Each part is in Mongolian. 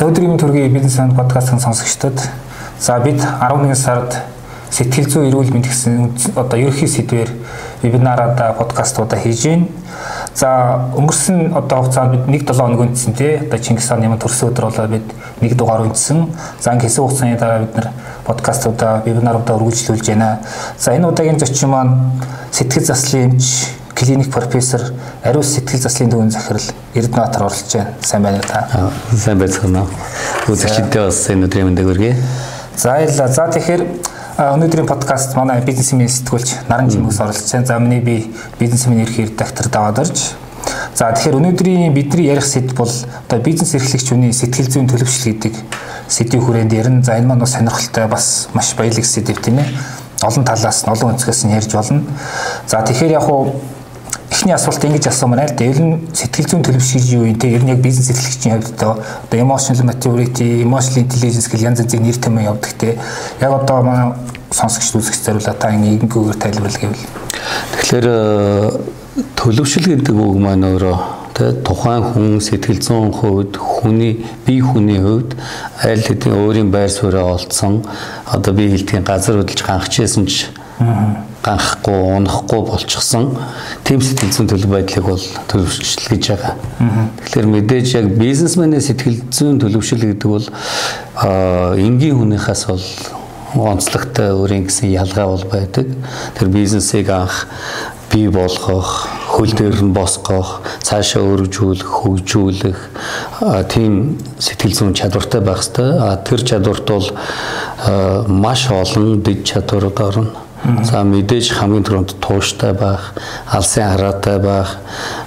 За өдрийн төргийн бизнес сан подкастын сонсогчдод за бид 11 сард сэтгэл зүйн эрүүл мэнд гэсэн одоо ерөнхий сэдвээр вебинараа подкастуудаа хийж байна. За өнгөрсөн одоо хугацаанд бид 1-7 хоног үндэсэн тий. Одоо Чингис хааны ямар төрсөн өдөр болоо бид нэг дугаар үндэсэн. За ингэ хэсэг хугацааны дараа бид нар подкастуудаа вебинаруудаа үргэлжлүүлж байна. За энэ удаагийн зочин маань сэтгэл заслын эмч клиник профессор ариун сэтгэл заслын төвийн захирал Эрдэнэбаатар оролцож байна. Сайн байна уу та? Сайн байцгаана. Үзэгчдээ бас энэ өдрийн мэндийг хүргэе. За баярлалаа. За тэгэхээр өнөөдрийн подкаст манай бизнесмен сэтгүүлч Наран Жимгс оролцож байна. За миний би бизнесмен ерхий редактор даваад орж. За тэгэхээр өнөөдрийн бидний ярих сэдв бол одоо бизнес эрхлэгч хүний сэтгэл зүйн төлөвшил гэдэг сэдвийн хүрээнд ярина. За энэ маань бас сонирхолтой бас маш баялаг сэдв тийм ээ. Олон талаас нь олон өнцгөөс нь ярьж болно. За тэгэхээр яг хуу эхний асуулт ингэж асуумаар л да. Ер нь сэтгэл зүйн төлөвшөж юу юм те ер нь яг бизнес эрхлэгчийн хувьд одоо emotional maturity, emotional intelligence гэх янз янзын нэр томьёо явдаг те. Яг одоо манай сонсогч үзэгч зориулаа та ингээгүйгээр тайлбарлал гэвэл. Тэгэхээр э, төлөвшил гэдэг үг маань өөрөө тэ тухайн хүн сэтгэл зүйн хувьд хүний бие хүний хувьд аль хэдийн өөрийн байр сууриа олцсон одоо би хэлтгийн газар хөдөлж ганхчихсэн ч ганхгүй унахгүй болчихсон тийм сэтгэл зүйн төлөв байдлыг бол төлөвшил гэж байгаа. Тэгэхээр мэдээж яг бизнесмен의 сэтгэл зүйн төлөвшил гэдэг бол энгийн хүнийхээс бол онцлогтой өөрийн гэсэн ялгаа бол байдаг. Тэр бизнесийг анх бий болгох, хөл дээр нь босгох, цаашаа өргөжүүлэх, хөгжүүлэх тийм сэтгэл зүйн чадвартай байх хэрэгтэй. Тэр чадварт бол маш олон дэд чадварууд орно За мэдээж хамгийн түрүүнд тууштай байх, алсын хараатай байх,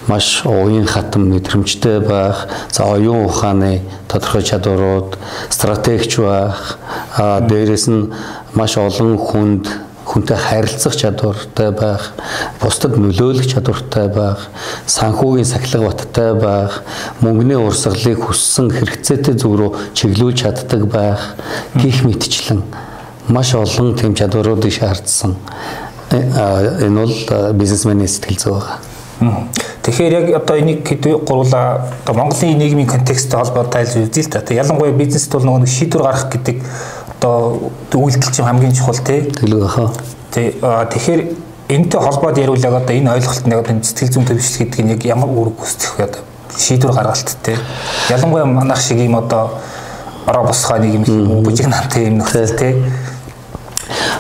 маш уян хатан мэдрэмжтэй байх, за оюун ухааны тодорхой чадварууд, стратегч байх, дээрэс нь маш олон хүнд хүнтэй харилцах чадвартай байх, бусдад нөлөөлөх чадвартай байх, санхүүгийн сахилга баттай байх, мөнгөний урсгалыг хүссэн хэрэгцээтэй зүг рүү чиглүүлж чаддаг байх, гих мэтчлэн маш олон тэм чадваруудыг шаардсан. Э, энэ бол бизнесменийн сэтгэл зүй байгаа. Тэгэхээр яг одоо энийг гурлаа одоо Монголын нийгмийн контексттэй холбоотой тайлж үзье л та. Ялангуяа бизнест бол нөгөө шийдвэр гаргах гэдэг одоо үйлдэл чинь хамгийн чухал тий. Тэглэг ахаа. Тэг тэгэхээр энэтэй холбоод яриул яг одоо энэ ойлголт нь яг энэ сэтгэл зүйн төвшил гэдэг нь яг ямар үүрэг гүйцэтгэх вэ одоо шийдвэр гаргалт тий. Ялангуяа манайх шиг юм одоо ороо босгоо нэг юм бүжиг намтай юм нөхцөл тий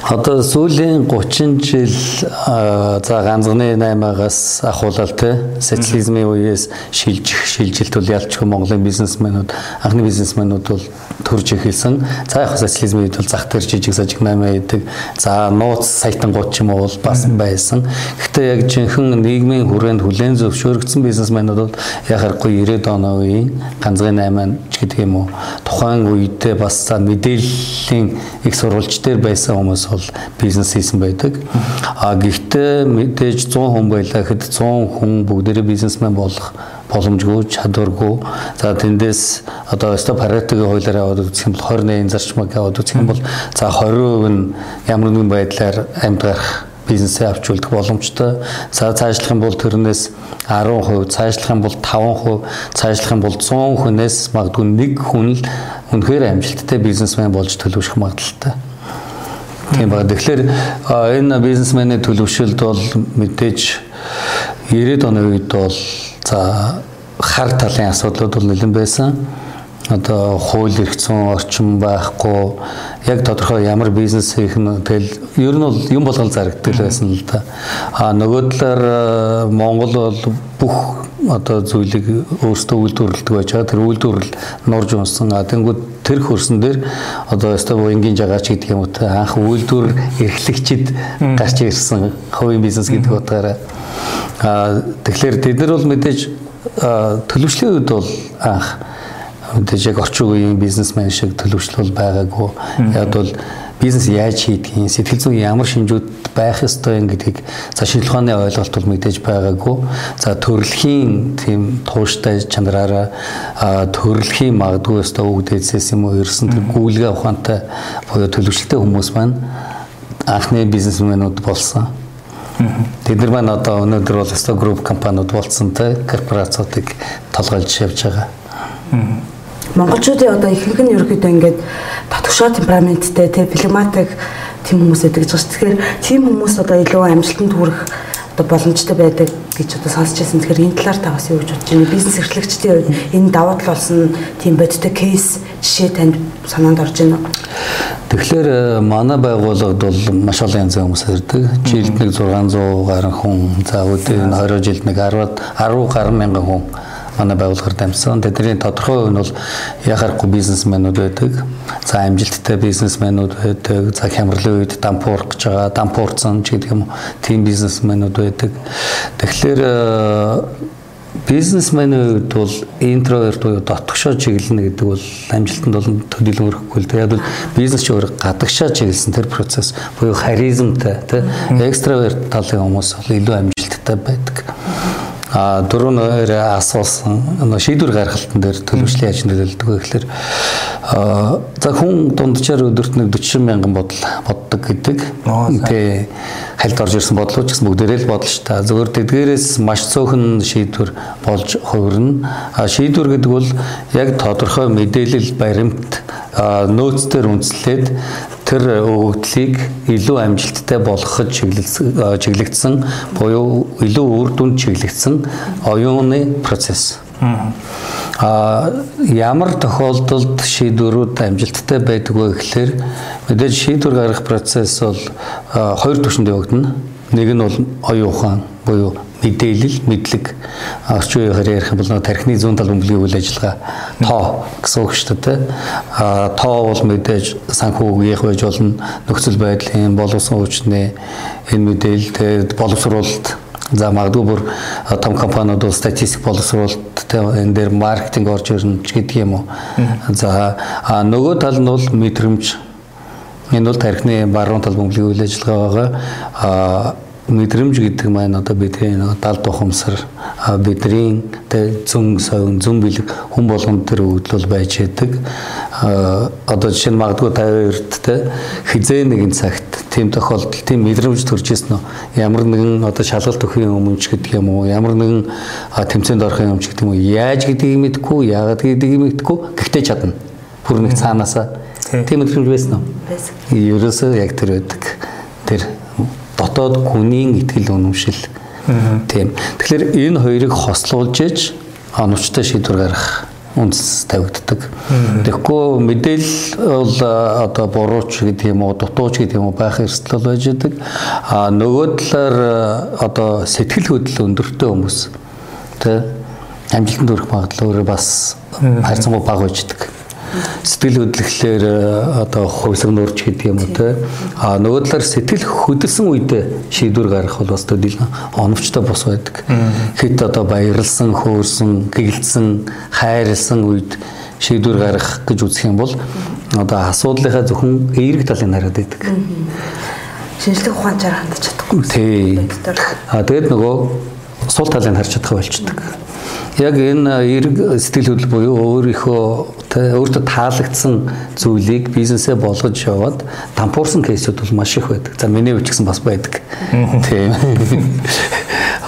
Одоо сүүлийн 30 жил за ганцганы 8-аас ахуулаад те социализмын үеэс шилжих шилжилт бол ялчгүй Монголын бизнесмэнүүд анхны бизнесмэнүүд бол төрж эхэлсэн. За яг социализмын үед бол зах дээр жижиг сажиг 8 байдаг. За нууц саятангууд ч юм уу бол бас байсан. Гэхдээ яг жинхэнэ нийгмийн хүрээнд хүлээн зөвшөөрөгдсөн бизнесмэнүүд бол яхахгүй 90-ад оны үеийн ганцганы 8 ч гэдэг юм уу тухайн үедээ бас за мэдээллийн их сурвалж дээр байсан хүмүүс бол бизнес хийсэн байдаг. А гэхдээ мэдээж 100 хүн байлаа гэхэд 100 хүн бүгдээрээ бизнесмен болох боломжгүй чадваргүй. За тэндээс одоо өстө паретогийн хуулиар аваад үзэх юм бол 28 зарчмыг аваад үзэх юм бол за 20% нь ямар нэгэн байдлаар амьд гарах бизнесээ авчулдах боломжтой. За цаашлах юм бол тэрнээс 10%, цаашлах юм бол 5%, цаашлах юм бол 100 хүнээс магадгүй нэг хүн л үнэхээр амжилттай бизнесмен болж төлөвшөх магадлалтай. Тийм ба. Тэгэхээр энэ бизнесмен의 төлөвшөлд бол мэдээж 90-ад оны үед бол за хар талын асуудлууд бол нэлээд байсан. Одоо хууль эрх зүйн орчин байхгүй яг тодорхой ямар бизнес хийх нь тэгэл ер нь бол юм болгол зарагддаг байсан л да. А нөгөө талаар Монгол бол бүх одоо зүйлийг өөрсдөө үйлдвэрлэдэг байж байгаа. Тэр үйлдвэрлэл нурж унсан. А тэнгууд тэр хөрсөн дээр одоо өстө буянгийн жагаач гэдэг юм уу та анх үйлдвэр эрхлэгчид гарч ирсэн хувийн бизнес гэдэг утгаараа. Тэгэхээр тэд нар бол мэдээж төлөвшлийн үед бол анх мэдээж яг орчин үеийн бизнесмен шиг төлөвшөл бол байгаагүй. Яг бол бизнес яаж хийдгийг, сэтгэл зүйн ямар шинжүүд байх ёстой юм гэдгийг за шинжилгээ ухааны ойлголт бол мэдээж байгаагүй. За төрөлхийн тийм тууштай чанараараа төрөлхийн магадгүй өстой үгдээсээс юм уу ерсэн тэр гүйлгээ ухаантай буюу төлөвшөлтэй хүмүүс маань анхны бизнесмэнүүд болсон. Тэд нар маань одоо өнөөдөр бол өстой групп компаниуд болсон те корпорациудыг толгойлж явж байгаа. Монголчуудын одоо ихэнх нь ерөөхдөө ингээд дотгошоо темпераменттэй те флегматик тийм хүмүүс байдаг гэж байна. Тэгэхээр тийм хүмүүс одоо илүү амжилтанд хүрэх одоо боломжтой байдаг гэж одоо сонсч байсан. Тэгэхээр энэ талаар та бас юу гэж бодож байна? Бизнес эрхлэгчдийн хувьд энэ давуу тал болсон тийм бодтой кейс жишээ танд санаанд орж байна уу? Тэгэхээр э, манай байгууллагад бол маш олон янзын хүмүүс ирдэг. Жилд нэг 600 гаруй хүн, за өдөрт 20 жилд нэг 10 10 гаруй мянган хүн манай байгууллагаар дамжсан. Тэдний тодорхой хувь нь бол яхахгүй бизнесмэнүүд байдаг. За амжилттай бизнесмэнүүд байдаг. За хямралын үед дампуурах гэж байгаа, дампуурсан ч гэдэг юм уу. Тийм бизнесмэнүүд байдаг. Тэгэхээр бизнесмэнүүд бол интроверт буюу дотгошоо чиглэнэ гэдэг бол амжилтанд бол төдийлөн өрөхгүй л дээ. Яг бол бизнес чи өөр гадагшаа чиглэсэн тэр процесс буюу харизмтай тий экстраверт талын хүмүүс бол илүү амжилттай байдаг дөрөв нөр асуусан. Шийдвэр гаргалтан дээр төлөвшлийн ажил нөлөөлдөг гэхэлэр за хүн дунджаар өдөрт нэг 40 мянган бодол боддог гэдэг. Тэ хальд орж ирсэн бодлоо ч гэсэн бүгдээрээ л бодол ш та. Зөвхөн тэдгээрээс маш цөөхөн шийдвэр болж хувирна. А шийдвэр гэдэг бол яг тодорхой мэдээлэл баримт нөөцдөр үндэслээд тэр өгөгдлийг илүү амжилттай болгоход чиглэгдсэн буюу илүү үр дүнд чиглэгдсэн оюуны процесс. А ямар тохиолдолд шийдвэрүүд амжилттай байдаг вэ гэхээр мэдээж шийдвэр гаргах процесс бол хоёр түвшинд явагдана. Нэг нь бол оюун ухаан буюу мэдээлэл, мэдлэг орчин үеийнхээр ярих юм бол тархины зүүн тал бөмбөгийн үйл ажиллагаа тоо гэсэн үг шүү дээ. А тоо бол мэдээж санхүүгийнх байж болно, нөхцөл байдлын боловсон хүчний энэ мэдээлэл боловсруулалт За магадгүй бүр том компаниуд бол статистик боловсруулалт энэ дээр маркетинг орж ирнэ гэдэг юм уу. За нөгөө тал нь бол мэдрэмж. Энэ бол тархины баруун тал бөмбөгийн үйл ажиллагаа байгаа мэдрэмж гэдэг маань одоо бидний нэг далд ухамсар бидний зүн совин зүн бэлэг хүн болгонд тэр өгдөл байж яадаг одоо жишээ нь магадгүй 52-т тэ хизээ нэгэн цагт тийм тохиолдолд тийм мэдрэмж төрж ирсэн нь ямар нэгэн одоо шалгалт өгөх юм ч гэдэг юм уу ямар нэгэн тэмцээнд орох юм ч гэдэг юм уу яаж гэдгийг мэдэхгүй яагаад гэдгийг мэдэхгүй гэхдээ чадна. Бүр нэг цаанаасаа. Тийм мэдрэмж байсан уу? Ерөөсөө яг тэр байдаг. Тэр дотоод гүнийн ихтгэл үнэмшил. Тийм. Тэгэхээр энэ хоёрыг хослуулж ээж оновчтой шийдвэр гаргах үндэс тавигддаг. Тэгэхгүй мэдээлэл бол одоо бурууч гэдэг юм уу, дутууч гэдэг юм уу байх эрсдэл байж байдаг. А нөгөө талаар одоо сэтгэл хөдлөл өндөртэй хүмүүс тэ амжилтанд хүрэх магадлал өөрөө бас хайрцангуй бага байждаг сэтгэл хөдлөхлөөр э, одоо хувьсаг нурж гэдэг юм уу те. А нөгөө талаар сэтгэл хөдөлсөн үедээ шийдвэр гаргах бол бас төдийлөн оновчтой бос байдаг. Хэд одоо баярлсан хөөрсөн гэгэлцсэн хайрлсан үед шийдвэр гаргах гэж үзэх юм бол одоо асуудлынхаа зөвхөн эерэг талыг хараад байдаг. Шинжлэх ухаанчаар хандж чадахгүй. Тий. А тэгээд нөгөө сул талыг харж чадах болчдөг яг энэ эрг сэтгэл хөдлөл буюу өөрийнхөө өөртөө таалагдсан зүйлийг бизнесээ болгож яваад дампуурсан кейсүүд бол маш их байдаг. За миний үуч гэсэн бас байдаг. Тийм.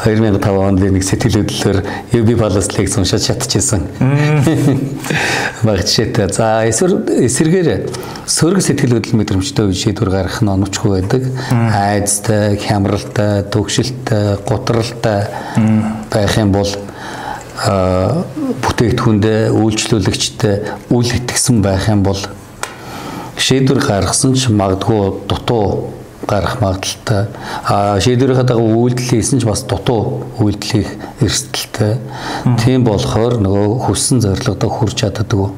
2005 онд нэг сэтгэл хөдлөлөөр UB Palace лекц уншаад шатчихсан. Багчээтэй. За эсвэл эсэргээр сөрөг сэтгэл хөдлөл мэдрэмжтэй үе шийдвэр гаргах нь оновчгүй байдаг. Айцтай, хямралтай, төгшөлттэй, гутралтай байх юм бол бүтээгдэхүүндээ үйлчлүүлэгчтэй үл итгэсэн байх юм бол шийдвэр гаргасан ч магадгүй дутуу гарах магадaltaй. А шийдвэрийнхаа дагуу үйлдэл хийсэн ч бас дутуу үйлдэл хийх эрсдэлтэй. Тийм болохоор нөгөө хүссэн зорилгодоо хүрч чаддаггүй.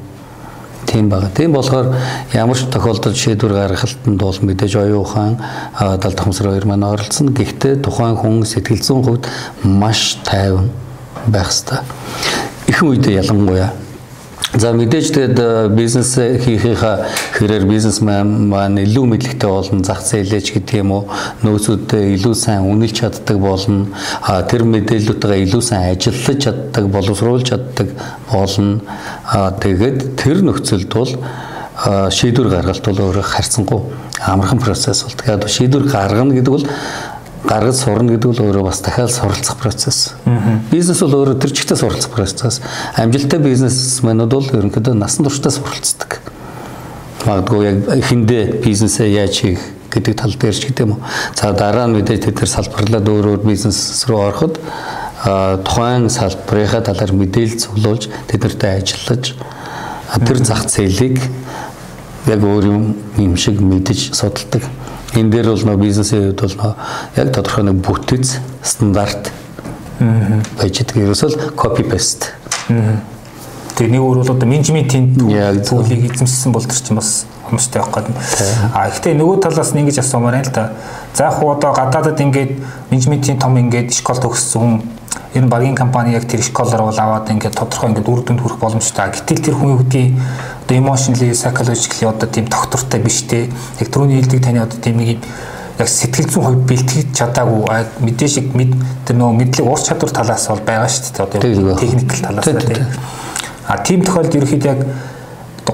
Тийм байгаа. Тийм болохоор ямар ч тохиолдолд шийдвэр гаргахалтанд бол мэдээж оюун ухаан далд хумсар хоёр маань оролцсон. Гэхдээ тухайн хүн сэтгэл зүйн хувьд маш тайван байх хэвээр. Ихэнх үедээ ялангуяа За мэдээж тэгэд э, бизнес хийхийнхаа хэрээр бизнесмен маань илүү мэдлэгтэй болно зах зээлээч гэдэг юм уу. Нөөцүүдэд илүү сайн үнэлж чаддаг болно. Тэр мэдээллүүдээ илүү сайн ажиллаж чаддаг боловсруулж чаддаг болно. Тэгээд тэр нөхцөлд бол шийдвэр гаргалт бол өөрөө харьцангуй. Амархан процесс болдог. Яг шийдвэр гаргана гэдэг бол гаргаж сурна гэдэг бол өөрөө бас дахиад суралцах процесс. Бизнес бол өөрөө тэр чигтээ суралцах процесс. Амжилттай бизнесмэнүүд бол ерөнхийдөө насан туршдаа суралцдаг. Магадгүй яг эхэндээ бизнесээ яаж хийх гэдэг тал дээр ч гэдэм үү. За дараа нь мэдээж тэд нар салбарлаад өөр өөр бизнес рүү ороход тухайн салбарынхаа талаар мэдээлэл цуглуулж тэднэртэй ажиллаж тэр зах зээлийг яг өөр юм юм шиг мэдэж судалдаг. Энэ дээр бол нөө бизнесийн хувьд бол яг тодорхой нэг бүтэц стандарт байж идэг. Ерөөсөл copy paste. Тэгээ нэг өөр бол одоо менежментийн зүйлийг эзэмшсэн бол тэр чинь бас хүмүүстэй явах гэдэг. А гэхдээ нөгөө талаас нь ингэж асуумаар байна л да. За яг одоо гадаадад ингээд менежментийн том ингээд школ төгссөн ер нь багийн компани яг тэр школоор бол аваад ингээд тодорхой ингээд үр дүнд хүрэх боломжтой. Гэтэл тэр хүн үүдийн одоо emotionally psychologically одоо тийм доктортай биш те. Яг түрүүний хэлдэг таны одоо тийм нэг яг сэтгэл зүйн хувьд бэлтгэж чадаагүй мэдээ шиг мэд тэр нөгөө мэдлэг ур чадвар талаас бол байгаа шүү дээ. Одоо техникэл талаас те. А тийм тохиолдолд ерөөхдөө яг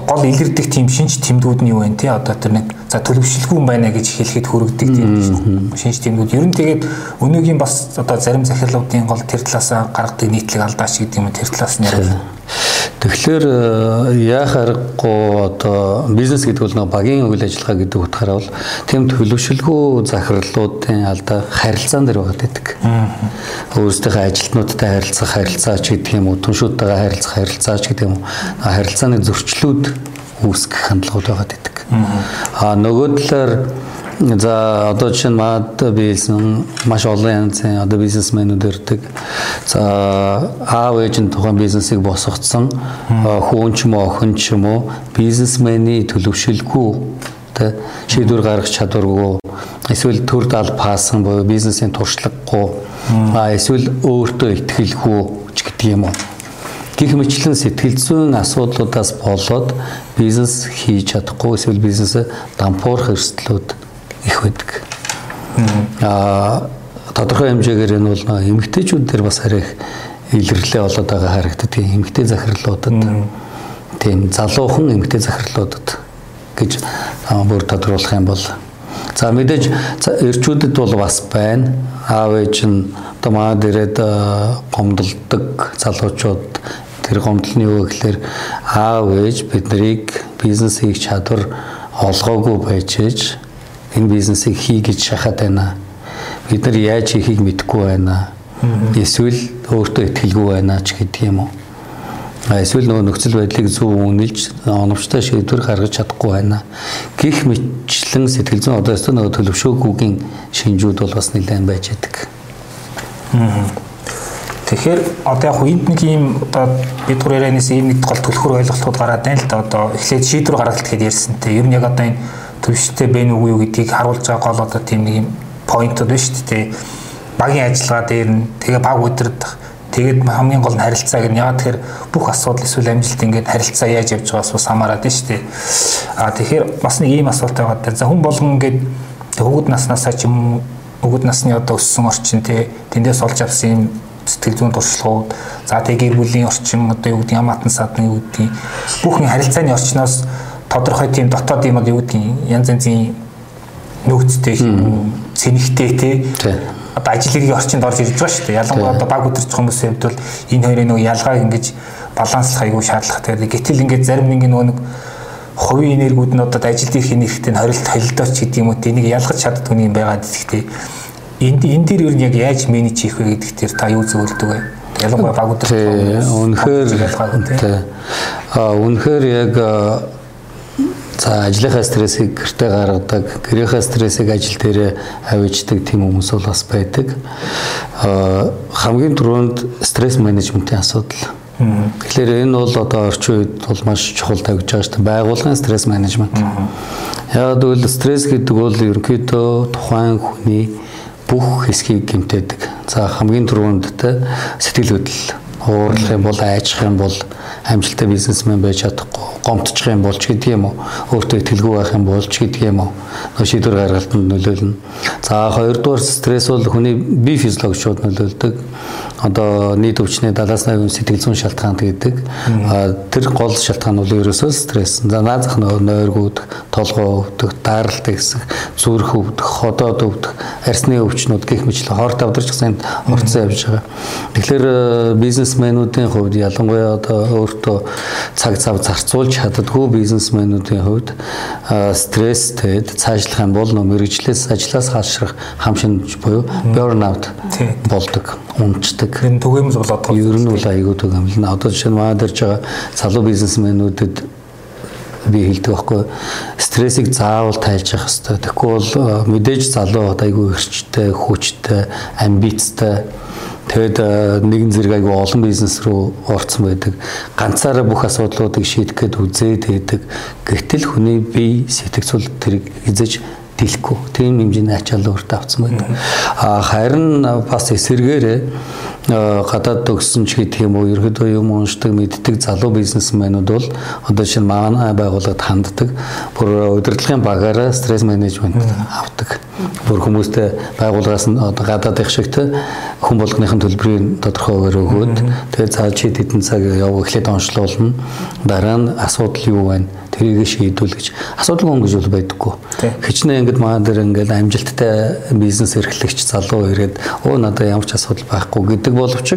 гол илэрдэг тийм шинж тэмдгүүд нь юу вэ те одоо тэр нэг за төлөвшлгүй юм байна гэж хэлэхэд хүрэгдэг тийм шинж тэмдгүүд ер нь тэгээд өнөөгийн бас одоо зарим захирлуудын гол тэр талаас гаргадаг нийтлэг алдаач гэдэг юм тэр талаас нь яриад Тэгэхээр яах аргагүй одоо бизнес гэдэг бол нэг багийн үйл ажиллагаа гэдэг утгаараа бол тийм төлөвшөлгүй захирлуудын алдаа харилцаан дээр байгаа гэдэг. Өөрсдийнхөө ажилтнуудтай харилцах харилцаач гэдэг юм уу, түншүүдтэйгээ харилцах харилцаач гэдэг юм уу, харилцааны зөрчлүүд үүсгэх хандлагууд байгаа гэдэг. Аа нөгөө талаар За одоо жишээ нь маад биелсэн маш олон янзын одоо бизнесмэнүүд ирдэг. За аав ээж нь тухайн бизнесийг босгоцсон. Хүүн ч юм уу охин ч юм уу бизнесмэний төлөвшөлгүй тэ шийдвэр гаргах чадваргүй эсвэл төр дал паасан буюу бизнесийн туршлагагүй эсвэл өөртөө ихтгэлгүй ч гэдэг юм уу гих мэтлэн сэтгэл зүйн асуудлуудаас болоод бизнес хийж чадахгүй эсвэл бизнесээ дампуурах эрсдлүүд их байдаг. Аа тодорхой хэмжээгээр энэ бол эмэгтэйчүүд дээр бас арай их илэрлээ болоод байгаа харагддаг. Эмэгтэй захирлуудад тийм залуухан эмэгтэй захирлуудад гэж бүр тодруулах юм бол за мэдээж эрчүүдэд бол бас байна. Аав ээж нь одоо маа дээрээд гомдолдог залуучууд тэр гомдол нь юу гэхээр аав ээж биднийг бизнес хийх чадвар олгоогүй байж ээж энэ бизнесийг хий гэж шахаад байна. Бид нар яаж хийхийг мэдэхгүй байна. Эсвэл өөртөө итгэлгүй байна ч гэдэг юм уу. Эсвэл нөгөө нөхцөл байдлыг зөв үнэлж оновчтой шийдвэр гаргаж чадахгүй байна. Гэх мэтлэн сэтгэл зүйн одоо өстө нөгөө төлөвшөөгүйгийн шинжүүд бол бас нэлээд байж байдаг. Тэгэхээр одоо яг энд нэг юм одоо бид гур ярианаас ийм нэг гол төлхөр ойлголтууд гараад байна л да одоо эхлээд шийдвэр гаргалт гэдээ ярьсан те. Ер нь яг одоо энэ төвштэй бэ нүг юу гэдгийг харуулж байгаа гол одоо тийм нэг юм поинтууд байна шүү дээ. Багийн ажиллагаа дээр нь тэгээ баг өдөрдох тэгээд хамгийн гол нь харилцааг нь яагаад тэгэхээр бүх асуудал эсвэл амжилт ингээд харилцаа яаж явж байгаас бас хамаарат нь шүү дээ. Аа тэгэхээр бас нэг ийм асуулт байгаа даа. За хүн болгон ингээд хөвгүүд наснасаа ч юм хөвгүүд насны одоо өссөн орчин те тэндээс олж авсан юм сэтгэл зүйн туршлагууд. За тэг гэр бүлийн орчин одоо юу гэдэг ямаатан садны юу гэдэг бүхэн харилцааны орчноос тодорхой тийм дотоод юм юу гэдгийг янз янзын нөөцтэй цэнэгтэй тий одоо ажил хэргийн орчинд орж ирж байгаа шүү дээ. Ялангуяа одоо баг өдөрч хүмүүсийн хувьд бол энэ хоёрын нөгөө ялгааг ингэж баланслах айгүй шаардлагатай. Гэтэл ингээд зарим нэг нэг хувийн энергиуд нь одоо ажилд ирэх энергитэй нь хорилт холилдооч гэдэг юм уу энийг ялгаж чаддгүй юм байгаад гэхдээ энд энэ дээр ер нь яг яаж менеж хийх вэ гэдэг дээр та юу зөвлөдөг вэ? Ялангуяа баг өдөрч үнэхээр аа үнэхээр яг За ажлынхаа стрессийг гэртээ гаргадаг, гэрийнхаа стрессийг ажил дээрээ авчдаг тийм хүмүүс бол бас байдаг. Аа хамгийн түрүүнд стресс менежментийн асуудал. Тэгэхээр энэ бол одоо орчин үед бол маш чухал тавьж байгаа шүү дээ. Байгууллагын стресс менежмент. Яг гэвэл стресс гэдэг бол ерөнхийдөө тухайн хүний бүх хэсгийг гэмтээдэг. За хамгийн түрүүнд те сэтгэл хөдлөл уурлах юм бол айжих юм бол амжилттай бизнесмен байж чадахгүй гомдчих юм болж гэдэг юм уу? Өөртөө итгэлгүй байх юм болж гэдэг юм уу? Нөө шийдвэр гаргалтанд нөлөөлнө. За хоёрдугаар стресс бол хүний бие физиологи шууд нөлөөлдөг одоо нийт өвчний 70-80% сэтгэл зүйн шалтгаанд гэдэг. Тэр гол шалтгаан бол ерөөсөө стресс. За наазах нойргууд, толгоо өвдөх, даралт гэсэн, зүрх өвдөх, ходоод өвдөх, арсны өвчнүүд гэх мэт хоорт авдарч гэсэн орцсон явж байгаа. Тэгэхээр бизнесмэнүүдийн хувьд ялангуяа одоо өөртөө цаг зав зарцуулж чаддгүй бизнесмэнүүдийн хувьд стресстэд цаашлах юм бол мэрэгжлээс ажлаас хаашрах хам шинж буюу burnout болдог, унцдаг. Энэ түгээмэл болоод байгаа. Ер нь бол айгүй түгээмэл. Одоо жишээ нь манай дэрж байгаа залуу бизнесмэнүүдэд би хэлдэг байхгүй стрессийг заавал тайлж явах хэрэгтэй. Тэгэхгүй бол мэдээж залуу айгүй эрчтэй, хүчтэй, амбицтай Тэгэд нэгэн зэрэг айгүй олон бизнес рүү орцсон байдаг. Ганцаараа бүх асуудлуудыг шийдэх гээд үзээд байдаг. Гэтэл хүний бие сэтгцүүл тэрийг эзэж дэлэхгүй. Тийм хэмжээний ачаал өөртөө авсан байдаг. А харин бас эсэргээрээ гадаад төгссөн ч гэдэг юм уу ерөөдөө юм уншдаг мэддэг залуу бизнесмэнүүд бол одоо шинэ манай байгууллагад ханддаг бүр удирдлагын багаараа стресс менежмент авдаг. Бүр хүмүүстэй байгууллагаас нь гадаад их шигтэй хүн болгоныхын төлбөрийн тодорхойгоор өгөөд тэгээд цааш чи хэдэн цаг яв эхлээд онцлуулна. Дараа нь асуудал юу байна? Тэрийг шийдвэл гэж. Асуудал өнгөж бол байдаггүй. Хичнээн ингээд маа дээр ингээд амжилттай бизнес эрхлэгч залуу ирээд оо надад ямар ч асуудал байхгүй гэдэг боловч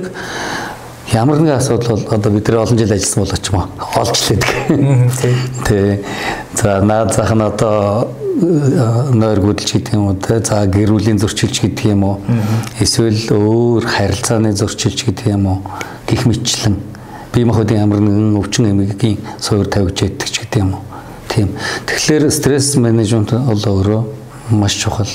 ямар нэгэн асуудал бол одоо бид нар олон жил ажилласан болооч юм олж лээдэг. Тий. За наад зах нь одоо нойр гүйдэлч гэдэг юм уу те за гэр бүлийн зөрчилж гэдэг юм уу. Эсвэл өөр харилцааны зөрчилж гэдэг юм уу. Гих мэтчлэн. Бие махбодын ямар нэгэн өвчин эмгэгийн суур тавьж яддаг ч гэдэг юм уу. Тийм. Тэгэхээр стресс менежмент бол өөрөө маш чухал.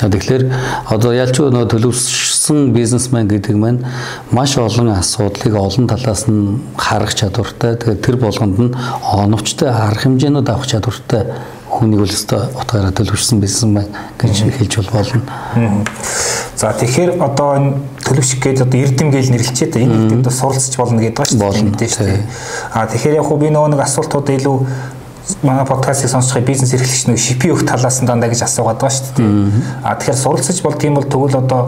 Тэгэхээр одоо ялч нөө төлөвшсөн бизнесмен гэдэг маань маш олон асуудлыг олон талаас нь харах чадвартай. Тэгээд тэр болгонд нь оновчтой арга хэмжээнүүд авах чадвартай хүнийг бол өстой утгаараа төлөвшсөн бизнесмен гэж хэлж болно. За тэгэхээр одоо энэ төлөвших гээд одоо эрдэм гээл нэрлэлчээ та энэ эрдэмд суралцж болно гэдэг ба шүү дээ мэдээж шүү дээ. А тэгэхээр яг хөө би нөгөө нэг асуултууд илүү манай подкастыг сонсохын бизнес эрхлэгч нэг шипи өгөх талаас нь дандаа гэж асуугаад байгаа шүү дээ. А тэгэхээр суралцж бол тийм бол тэгвэл одоо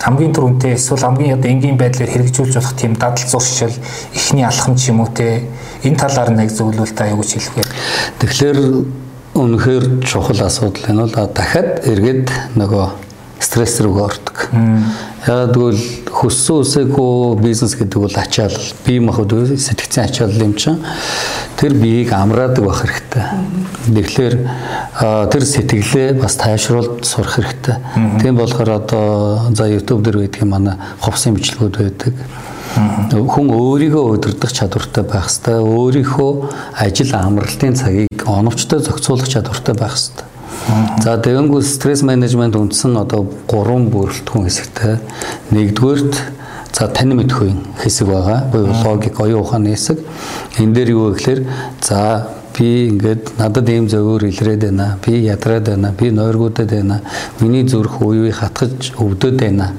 хамгийн түрүүнтэй эсвэл хамгийн одоо энгийн байдлаар хэрэгжүүлж болох тийм дадал зуршил эхний алхам ч юм уу те энэ талаар нэг зөвлөвөл та юу гэж хэлэх вэ? Тэгэхээр үнэхээр чухал асуудал энэ бол дахиад эргээд нөгөө стресс рүү ордог. Яагаад гэвэл хөссөн үсээгүй бизнес гэдэг бол ачаал бие махбод сэтгцэн ачаал юм чинь тэр биеийг амраадаг байх хэрэгтэй. Тэгэхээр тэр сэтгэлээ бас тайшруулж сурах хэрэгтэй. Тийм болохоор одоо за YouTube дээр байдаг манай ховсын бичлэгүүд байдаг. Хүн өөрийгөө удирдах чадвартай байх хэрэгтэй. Өөрийнхөө ажил амралтын цагийг оновчтой зохицуулах чадвартай байх хэрэгтэй. За тэгэнгүүт стресс менежмент үндсэн одоо гурван бүрэлдэхүүн хэсэгтэй. Нэгдүгээрт за тань мэдхүйн хэсэг байгаа. Буюу логик, оюун ухааны хэсэг. Энэ дээр юу вэ гэхээр за би ингээд надад ийм зөвөр илрээд байна. Би ядраад байна. Би нойргуудад байна. Миний зүрх уюу хатгаж өвдөд байна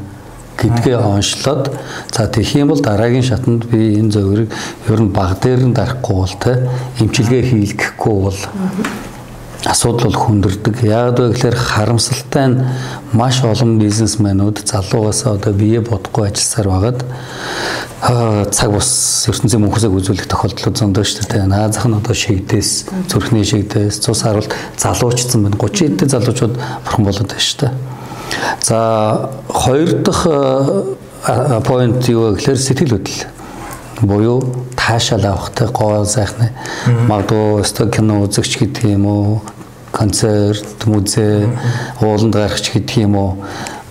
гэдгээ онцлоод за тэгэх юм бол дараагийн шатанд би энэ зөвөрийг ер нь баг дээр нь дарахгүй бол те эмчилгээ хийлгэхгүй бол асуудал бол хүндэрдэг. Яг вэ гэхээр харамсалтай нь маш олон бизнесмэнүүд залуугаас одоо бие бодохгүй ажилласаар байгаад цаг бус ертөнцийн мөнхөсөг үзүүлэх тохиолдлууд зөндөө шүү дээ. Наазах нь одоо шигдээс, зүрхний шигдээс, цус харуул залуучсан байна. 30 эдтэй залуучууд бурхан болоод байна шүү дээ. За хоёр дахь point юу гэхээр сэтгэл хөдлөл буюу таашаал авахтай гоо сайхны. Магадгүй өстө кино үзэгч гэдэг юм уу концерт музей ууланд гарахч гэдэг юм уу.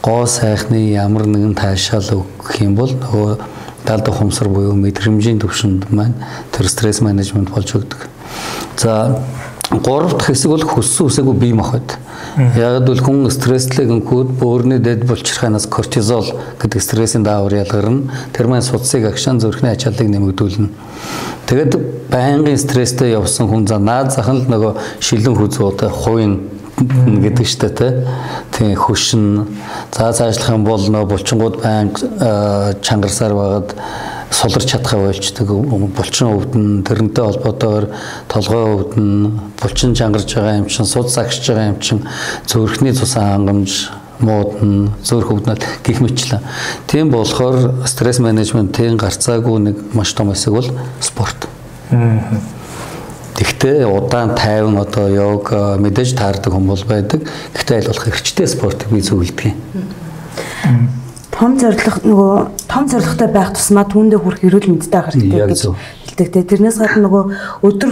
Гоо сайхны ямар нэгэн таашаал өгөх юм бол нөгөө далд ухамсар буюу мэдрэмжийн төвшөнд маань тэр стресс менежмент болж өгдөг. За гурав дахь хэсэг бол хөссөн үсээгүй бие махбод. Яг л хүн стресслэг өнгөд бөөрийн дэд булчирханаас кортизол гэдэг стрессийн даавар ялгарна. Тэр маань судсыг агшаан зүрхний ачааллыг нэмэгдүүлнэ. Тэгэд байнгын стресстэй явсан хүн за наад захын л нөгөө шилэн хүзүүд хувийн гэдэг штэ тэ. Тийм хөшин. За цаашлах юм бол нөгөө булчингууд байнга чангарсаар байгаад суларч чадхаа ойлцдог булчин өвдөн тэрнтэй холбоотойгоор толгой өвдөн булчин чангарж байгаа юм чин суд загшиж байгаа юм чин зүрхний цус хангамж муудна, зөөр хөвднөл гих мэтлээ. Тийм болохоор стресс менежментийн гарцаагүй нэг маш том хэсэг бол спорт. Тэгтээ удаан тайван одоо йога мэдээж таардаг хүмүүс байдаг. Гэхдээ аль болох эрчтэй спортыг би зөвлөдөг юм. Том зорилго нөгөө том зорилготой байх тусмаа түүндээ хүрэх эрүүл мэндтэй байх хэрэгтэй гэж хэлдэг. Тэрнээс гадна нөгөө өдөр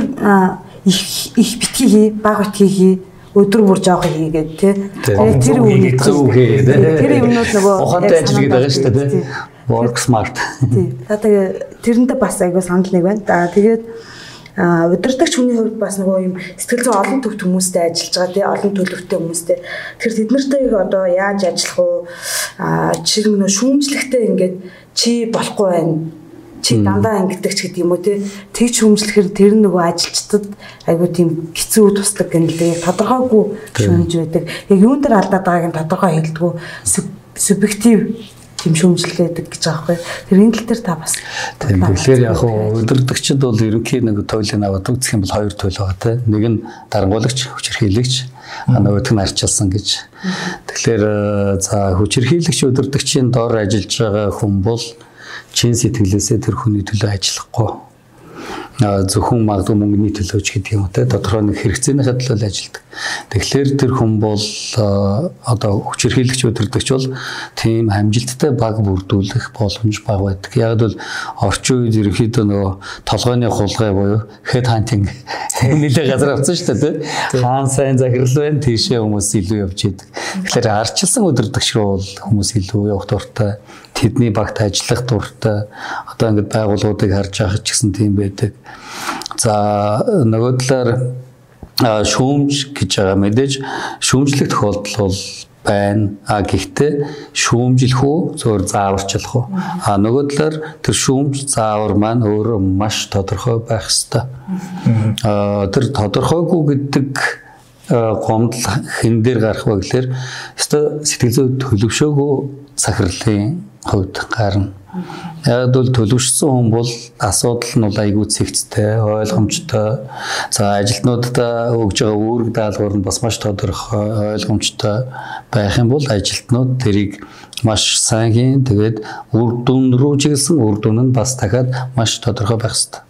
их их битгий хий, баг битгий хий өдөр бүр жоох хийгээд. Тэгээд тэр үнийг зөв хээ. Тэр юмнууд нөгөө ухаантай ажил гэдэг байгаа шүү дээ тий. Work smart. Тий. Та тэгээ тэрэндээ бас айгуу санал нэг байна. За тэгээд удирдахч хүний хувьд бас нөгөө юм сэтгэл зүйн олон төвт хүмүүстэй ажиллаж байгаа тий олон төлөвтэй хүмүүстэй. Тэгэхээр тэд нартай одоо яаж ажиллах уу чи нөгөө шүүмжлэхтэй ингээд чи болохгүй байна. Чи дандаа ингэдэг ч гэдэг юм уу те тэгж хүмжлэхээр тэр нөгөө ажилчдад айгуу тийм хэцүү тусдаг гэнэ л тодорхойгүй шүүмж байдаг. Яг юун дээр алдаад байгааг нь тодорхой хэлдэггүй. Субъектив тийм шүүмжлэдэг гэж байгаа байхгүй. Тэр энэ тал дээр та бас. Тэгэхээр яг өдөрдөгчд бол ерөнхий нэг туйлын аваад үзэх юм бол хоёр туйл байгаа те. Нэг нь дарангуулагч, хүчирхийлэгч, а нөгөөх нь арчилсан гэж. Тэгэхээр за хүчирхийлэгч өдөрдөгчийн доор ажиллаж байгаа хүн бол чин сэтгэлээсээ тэр хүний төлөө ажиллахгүй зөвхөн магадгүй мөнгөний төлөөч гэдэг юм те тодорхой нэг хэрэгцээнийхээ төлөө ажилладаг. Тэгэхээр тэр хүн бол одоо хүчирхийлэгч өдөрдөгч бол тийм амжилттай баг бүрдүүлэх боломж бага байдаг. Яг бол орчин үед ерөнхийдөө нөгөө толгойн хулгай буюу head hunting нэлээд газар авсан шүү дээ те. Хаан сайн захирал байна тийшээ хүмүүс илүү явж идэг. Тэгэхээр арчилсан өдөрдөгч рүү бол хүмүүс илүү явах дуртай тэдний багт ажиллах дуртай одоо ингээд байгууллагуудыг харж байгаа ч гэсэн тийм байдаг. За нөгөө талаар шүүмж гэж байгаа мэдээж шүүмжлэх тохиолдол бол байна. А гэхдээ шүүмжлэх үү зөвөр зааварчлах уу? А нөгөө талаар тэр шүүмж заавар маань өөрөө маш тодорхой байх ёстой. А тэр тодорхойгүй гэдэг гомдол хэн дээр гарах вэ гэхээр өстой сэтгэл зүй төлөвшөөгөө сахирлын хувьд гарна. Яг бол төлөвшсөн хүн бол асуудал нь бол айгүй цэгцтэй, ойлгомжтой. За ажилтнуудад өгж байгаа үүрэг даалгавар нь бас маш тодорхой, ойлгомжтой байх юм бол ажилтнууд тэрийг маш сайн хийн. Тэгээд үр дүн рүү чиглэсэн үр дүн нь бас дахиад маш тодорхой байх хэрэгтэй.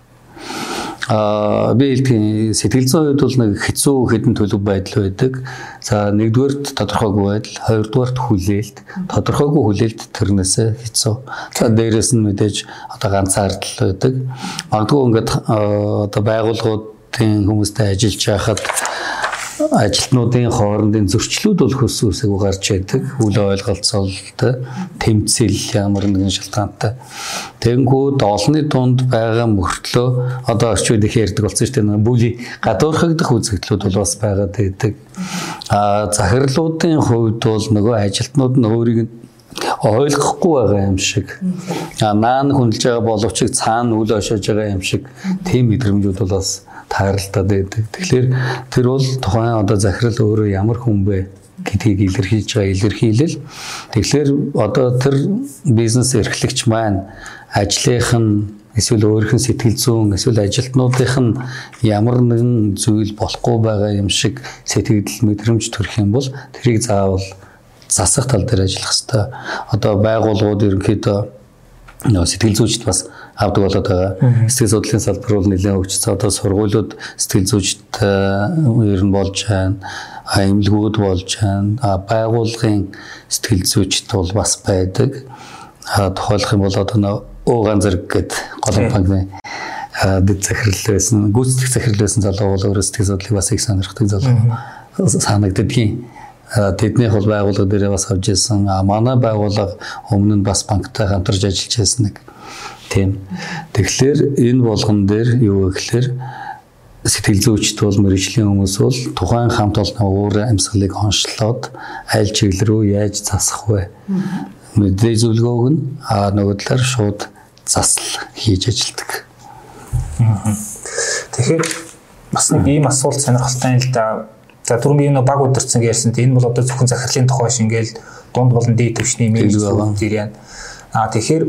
Аа би хэлдэг сэтгэл зүйн хувьд бол нэг хэцүү хэдэн төлөв байдал байдаг. За нэгдүгээрт тодорхойгүй байдал, хоёрдугаарт хүлээлт, тодорхойгүй хүлээлт тэрнээсээ хэцүү. За дээрэс нь мэдээж одоо ганцаардл байдаг. Магадгүй ингээд одоо байгууллагуудын хүмүүстэй ажиллаж байхад ажилтнуудын хоорондын зөрчлүүд бол хөс үсэйг гарч байдаг. Үл ойлголцоолтой, тэмцэл ямар нэгэн шалтгаантай. Тэнгүүд олонний дунд байгаа мөртлөө одоо орчин үед их ярьдаг болсон шүү дээ. Бүли гадуурхагдах үзэгдлүүд бол бас байгаад байдаг. А захирлуудын хувьд бол нөгөө ажилтнууд нь өөрийг ойлгохгүй байгаа юм шиг. А наан хүндэлж байгаа боловч цаана үл ошиж байгаа юм шиг тийм мэдрэмжүүд бол бас тааралдаад байдаг. Тэгэхээр тэр бол тухайн одоо захирал өөрөө ямар хүн бэ гэдгийг илэрхийлж байгаа илэрхийлэл. Тэгэхээр одоо тэр бизнес эрхлэгч маань ажлынх нь эсвэл өөрийнх нь сэтгэл зүйн эсвэл ажилтнуудынх нь ямар нэгэн зүйл болохгүй байгаа юм шиг сэтгэл мэдрэмж төрөх юм бол тэрийг заавал засах тал дээр ажиллах хэрэгтэй. Одоо байгууллагууд ерөнхийдөө сэтгэл зүйчд бас авдаг болоод байгаа. Сэтгэл судлалын салбар бол нэлээд хөгжсөн. Одоо сургуулиуд сэтгэл зүйчд ер нь болж байна. Эмнэлгүүд болж байна. А байгууллагын сэтгэл зүйчд бол бас байдаг. А тухайлах юм бол одоо уугаан зэрэг гээд голом банкны дэд захирал байсан, гүйцэтгэх захирал байсан залуу бол өөрөө сэтгэл судлалыг бас их сонирхдаг залуу санагддгийн тэднийх бол байгууллага дээрээ бас авч ирсэн. А манай байгууллага өмнө нь бас банктай хамтарч ажиллаж байсан нэг Тийм. Тэгэхээр энэ болгон дээр юу гэхээр сэтгэл зүйчд бол мэрэгжлийн хүмүүс бол тухайн хамт олонны уур амьсгалыг онцлоод аль чиглэл рүү яаж засах вэ? Мэдээ зөвлөгөөг нь аа нөгөө талаар шууд засал хийж ажилдаг. Тэгэхээр бас нэг ийм асуулт сонирхолтой юм л да. За түрүүн би энэ баг удирцсан гэсэн. Энэ бол одоо зөвхөн захирлын тухай шингээл дунд болон дээд түвшний менежмент зэрэг. Аа тэгэхээр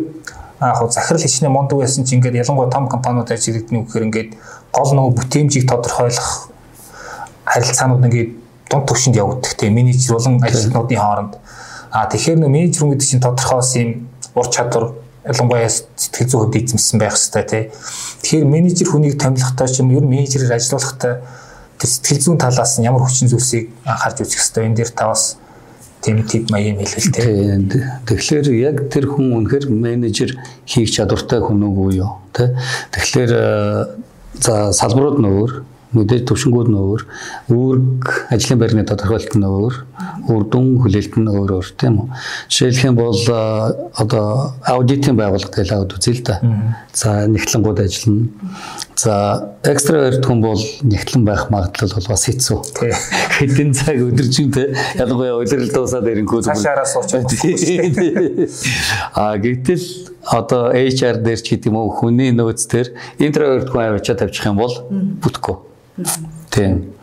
яг захирал хичнээн мундаг байсан чинь ингээд ялангуяа том компаниуд ажиллагддаг нь үгээр ингээд гол нөгөө бүтээмжийг тодорхойлох харилцаанууд ингээд дунд түвшинд явагддаг тийм менежер болон ажилтнуудын хооронд. А тэгэхээр нөө менежер гэдэг чинь тодорхой юм ур чадвар ялангуяа сэтгэл зүйн хувьд эзэмсэн байх хэрэгтэй тий. Тэгэхээр менежер хүнийг томилохтой ч юм ер нь менежерээр ажиллахтай тэр сэтгэл зүйн талаас нь ямар хүчин зүйлсийг анхаарч үзэх хэрэгтэй. Энэ дээр та бас тийм тип маяг хэлвэл тий. Тэгэхээр яг тэр хүн үнэхээр менежер хийх чадвартай хүн үгүй юу тий. Тэгэхээр за салбарууд нь өөр мэдээж төвшингүүд нь өөр, үүрэг ажлын байрны тодорхойлолт нь өөр, үр дүн хүлээлт нь өөр өөр тийм үү. Жишээлх юм бол одоо аудитын байгууллага гэж аудит үзье л да. За нэгтлэнгууд ажиллана. За экстраверт хүн бол нэгтлэн байх магадлал бол бас хэцүү. Хэдэн цаг өдөржин те ялангуяа улирал дуусаад ирэнгүү зүгээр. Цаашаараа суучих. А гэтэл одоо HR дээр ч гэдэг юм уу хүний нөөц төр интроверт хүн авчаа тавьчих юм бол бүтэхгүй Тийм.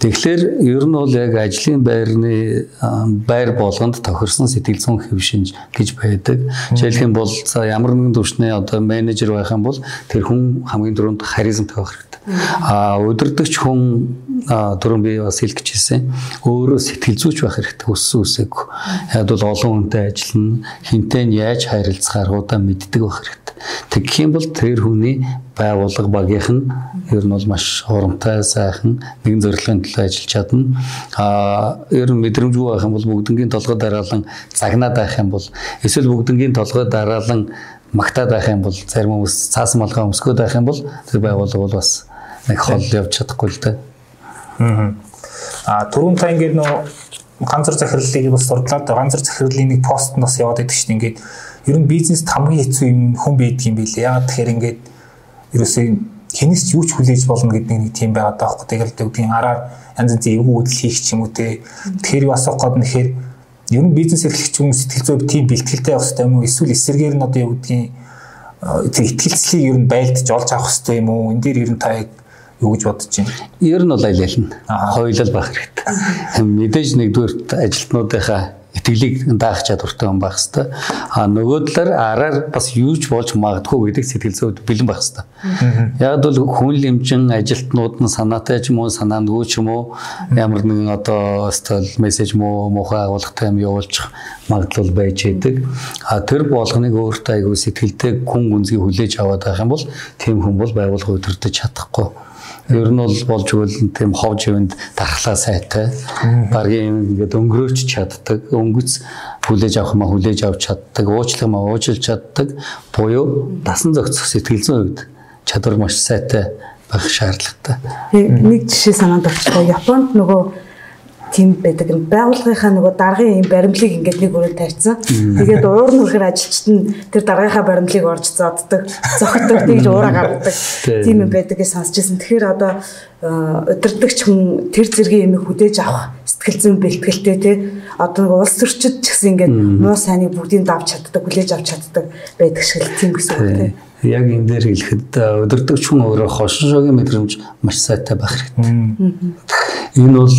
Тэгэхээр ер нь бол яг ажлын байрны байр болгонд тохирсон сэтгэл зүйн хэвшинж гэж байдаг. Жишээлх юм бол за ямар нэгэн төвшний одоо менежер байх юм бол тэр хүн хамгийн түрүүнд харизм тавих хэрэгтэй. А удирдахч хүн түрүүн би бас хэлэх гэжсэн. Өөрөө сэтгэл зүйч байх хэрэгтэй өссөн үсэг. Яг бол олон хүнтэй ажиллана, хинтээ нь яаж харилцах аргуудаа мэддэг байх хэрэгтэй. Тэгэх юм бол тэр хүний байгууллага багийнх нь ер нь бол маш урамтай сайхан нэгэн зорилгын төлөө ажиллаж чадна. Аа ер нь мэдрэмжгүй байх юм бол бүгднгийн толгой дараалан загнаад байх юм бол эсвэл бүгднгийн толгой дараалан магтаад байх юм бол зарим хүмүүс цаасан малгай өмсгөөд байх юм бол тэр байгууллага бол бас нэг хол явж чадахгүй л дээ. Аа. А түрүүн та ингээд нөө ганцар захирлыг бас сурлаад ганцар захирлын нэг пост нь бас яваад байдаг шүү дээ. Ингээд ер нь бизнест хамгийн хэцүү юм хүн байдаг юм билээ. Яагаад тэгэхээр ингээд ерөөсөө хинээс ч юу ч хүлээж болно гэдэг нэг тийм байгаад байгаа байхгүй. Тэгэл тэгвэл араар янз янзын эвгүй үйл хийх ч юм уу те. Тэгэхээр юу асуух гээд нэхэр ер нь бизнес эрхлэгч хүмүүс сэтгэл зүйн тийм бэлтгэлтэй байх хэрэгтэй юм уу? Эсвэл эсэргээр нь одоо юу гэдгийг тэр итгэлцлийг ер нь байлдаж олж авах хэрэгтэй юм уу? Энд дээр ер нь та юу гэж бодож байна? Ер нь бол аялал нь хоёулал байх хэрэгтэй. Мэдээж нэгдүгээр ажилтнуудынхаа итгэлийг даах чадвартай хүн байх хэвээр. А нөгөө талаар араар бас юуж болж магадгүй гэдэг сэтгэл зүйд бэлэн байх хэвээр. Яг бол хүн лимжин ажилтнууд нь санаатай ч юм уу санаандгүй ч юм уу ямар нэгэн одоо стол мессеж муу муухай агуулгатай юм явуулчих магадлал байж идэг. А тэр болгоныг өөртөө айгүй сэтгэлтэй хүн гүнзгий хүлээж аваад байх юм бол тийм хүн бол байгуулга өдөртөж чадахгүй Ер нь бол болж өгвөл тийм ховж ивэнд дархлаа сайтай. Баргийн ингээд өнгөрөөч чаддаг, өнгөц хүлээж авах маа хүлээж авч чаддаг, уучлах маа уучлж чаддаг буюу дасан зохицох сэтгэл зүйн үед чадвар маш сайтай байх шаардлагатай. Нэг жишээ санаанд орчихлоо. Японд нөгөө тийм байдаг. Байгууллагынхаа нөгөө даргын юм баримлыг ингээд нэг өрөө тавьсан. Тэгээд уур нүрхээр ажилчид нь тэр даргынхаа баримлыг орж зоддог, зогтдог, тэгж уураа гаргадаг. Тийм юм байдаг гэж сонсч байсан. Тэгэхээр одоо удирдахч хүн тэр зэргийн юм хүдээж авах сэтгэл зүйн бэлтгэлтэй тий одоо нэг улс төрчид ч гэсэн ингээд муу сайныг бүгдийг давж чаддаг, хүлээж авч чаддаг байдаг шиг л тийм гэсэн үг тий яг энэ дээр хэлэхэд удирдахч хүн өөрөө хошин шогийн мэдрэмж маш сайтай байх хэрэгтэй. Энэ бол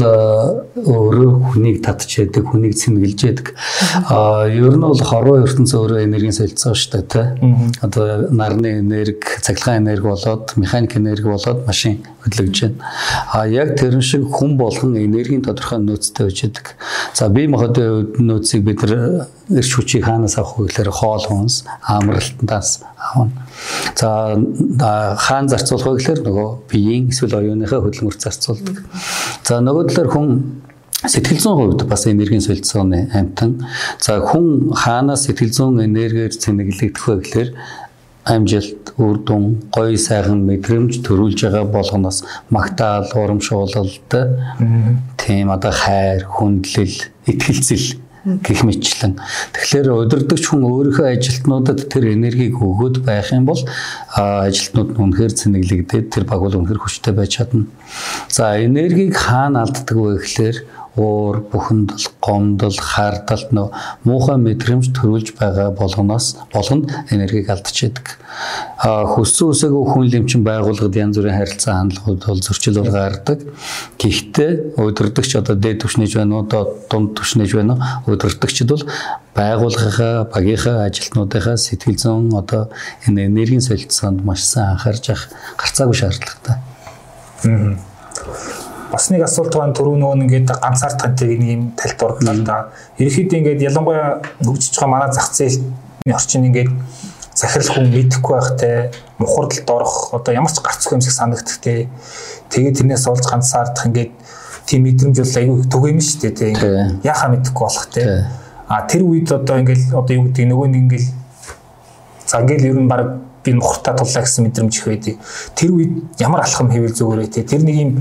өөрөө хүнийг татж яадаг, хүнийг цэмгэлж яадаг. Аа ер нь бол хорвоо ертөнцийн өөрөө энергийн солилцоо шүү дээ, тэ. Одоо нарны энерги, цахилгаан энерги болоод, механик энерги болоод машин хөдөлгөж байна. А яг тэрэн шиг хүн болгон энергийн тодорхой нөөцтэй байж яадаг. За бие махбодын нөөцийг бид нар эрч хүчийг хаанаас авах вэ гэхээр хоол хүнс, амралтандаас авна. За хаан зарцуулах вэ гэхээр нөгөө биеийн эсвэл оюуныхаа хөдөлмөр зарцуулдаг. За нөгөө талаар хүн Сэтгэл зүйн хувьд бас энергийн солилцооны амтан. За хүн хаанаас сэтгэл зүйн энергиэр цэнэглэгдэх вэ гэхээр амжилт, үр дүн, гоё сайхан мэдрэмж төрүүлж байгаа болгоноос магтаал, урамшуулалт, тийм одоо хайр, хүндлэл, итгэлцэл гэх мэтлэн. Тэгэхээр удирдахч хүн өөрийнхөө ажилтнуудад тэр энергийг өгөөд байх юм бол ажилтнууд нь үнэхээр цэнэглэгдээд тэр баг бол үнэхээр хүчтэй байж чадна. За энергийг хаана алддаг вэ гэхээр уур, бухимдал, гомдол, хардалт нөө муухай мэдрэмж төрүүлж байгаа болгоноос болгонд энергийг алдчихэдэг. Хүссэн үсээгүй хүн лимчин байгууллагад янз бүрийн харилцаа хандлагууд бол зөрчил бол гардаг. Гэхдээ удирдахч одоо дээд түвшнэж байна уу, дунд түвшнэж байна уу? Удирдахчид бол байгууллагынхаа, багийнхаа ажилтнуудынхаа сэтгэл зүйн одоо энэ энергийн солилцоонд маш сайн анхаарч явах гарцаагүй шаардлагатай. Аа бас нэг асуулт байна түрүү нөгөө ингээд ганцаардахтай нэг юм тайлбарлалаа да. Ерөнхийдөө ингээд ялангуяа хөгжиж байгаа манай зах зээлийн орчин ингээд захирал хүн мэдэхгүй байхтай мухардалд орох одоо ямар ч гарцгүй юм шиг санагдах те. Тэгээд тэрнээс олж ганцаардах ингээд тийм мэдрэмж бол аюу төг юм шүү дээ те. Ингээд яхаа мэдэхгүй болох те. А тэр үед одоо ингээд одоо юу гэдэг нөгөө нэг ингээд за ингээд ер нь баг би мухартаа туллаа гэсэн мэдрэмж их байдгийг. Тэр үед ямар алхам хийвэл зүгээрээ те. Тэр нэг юм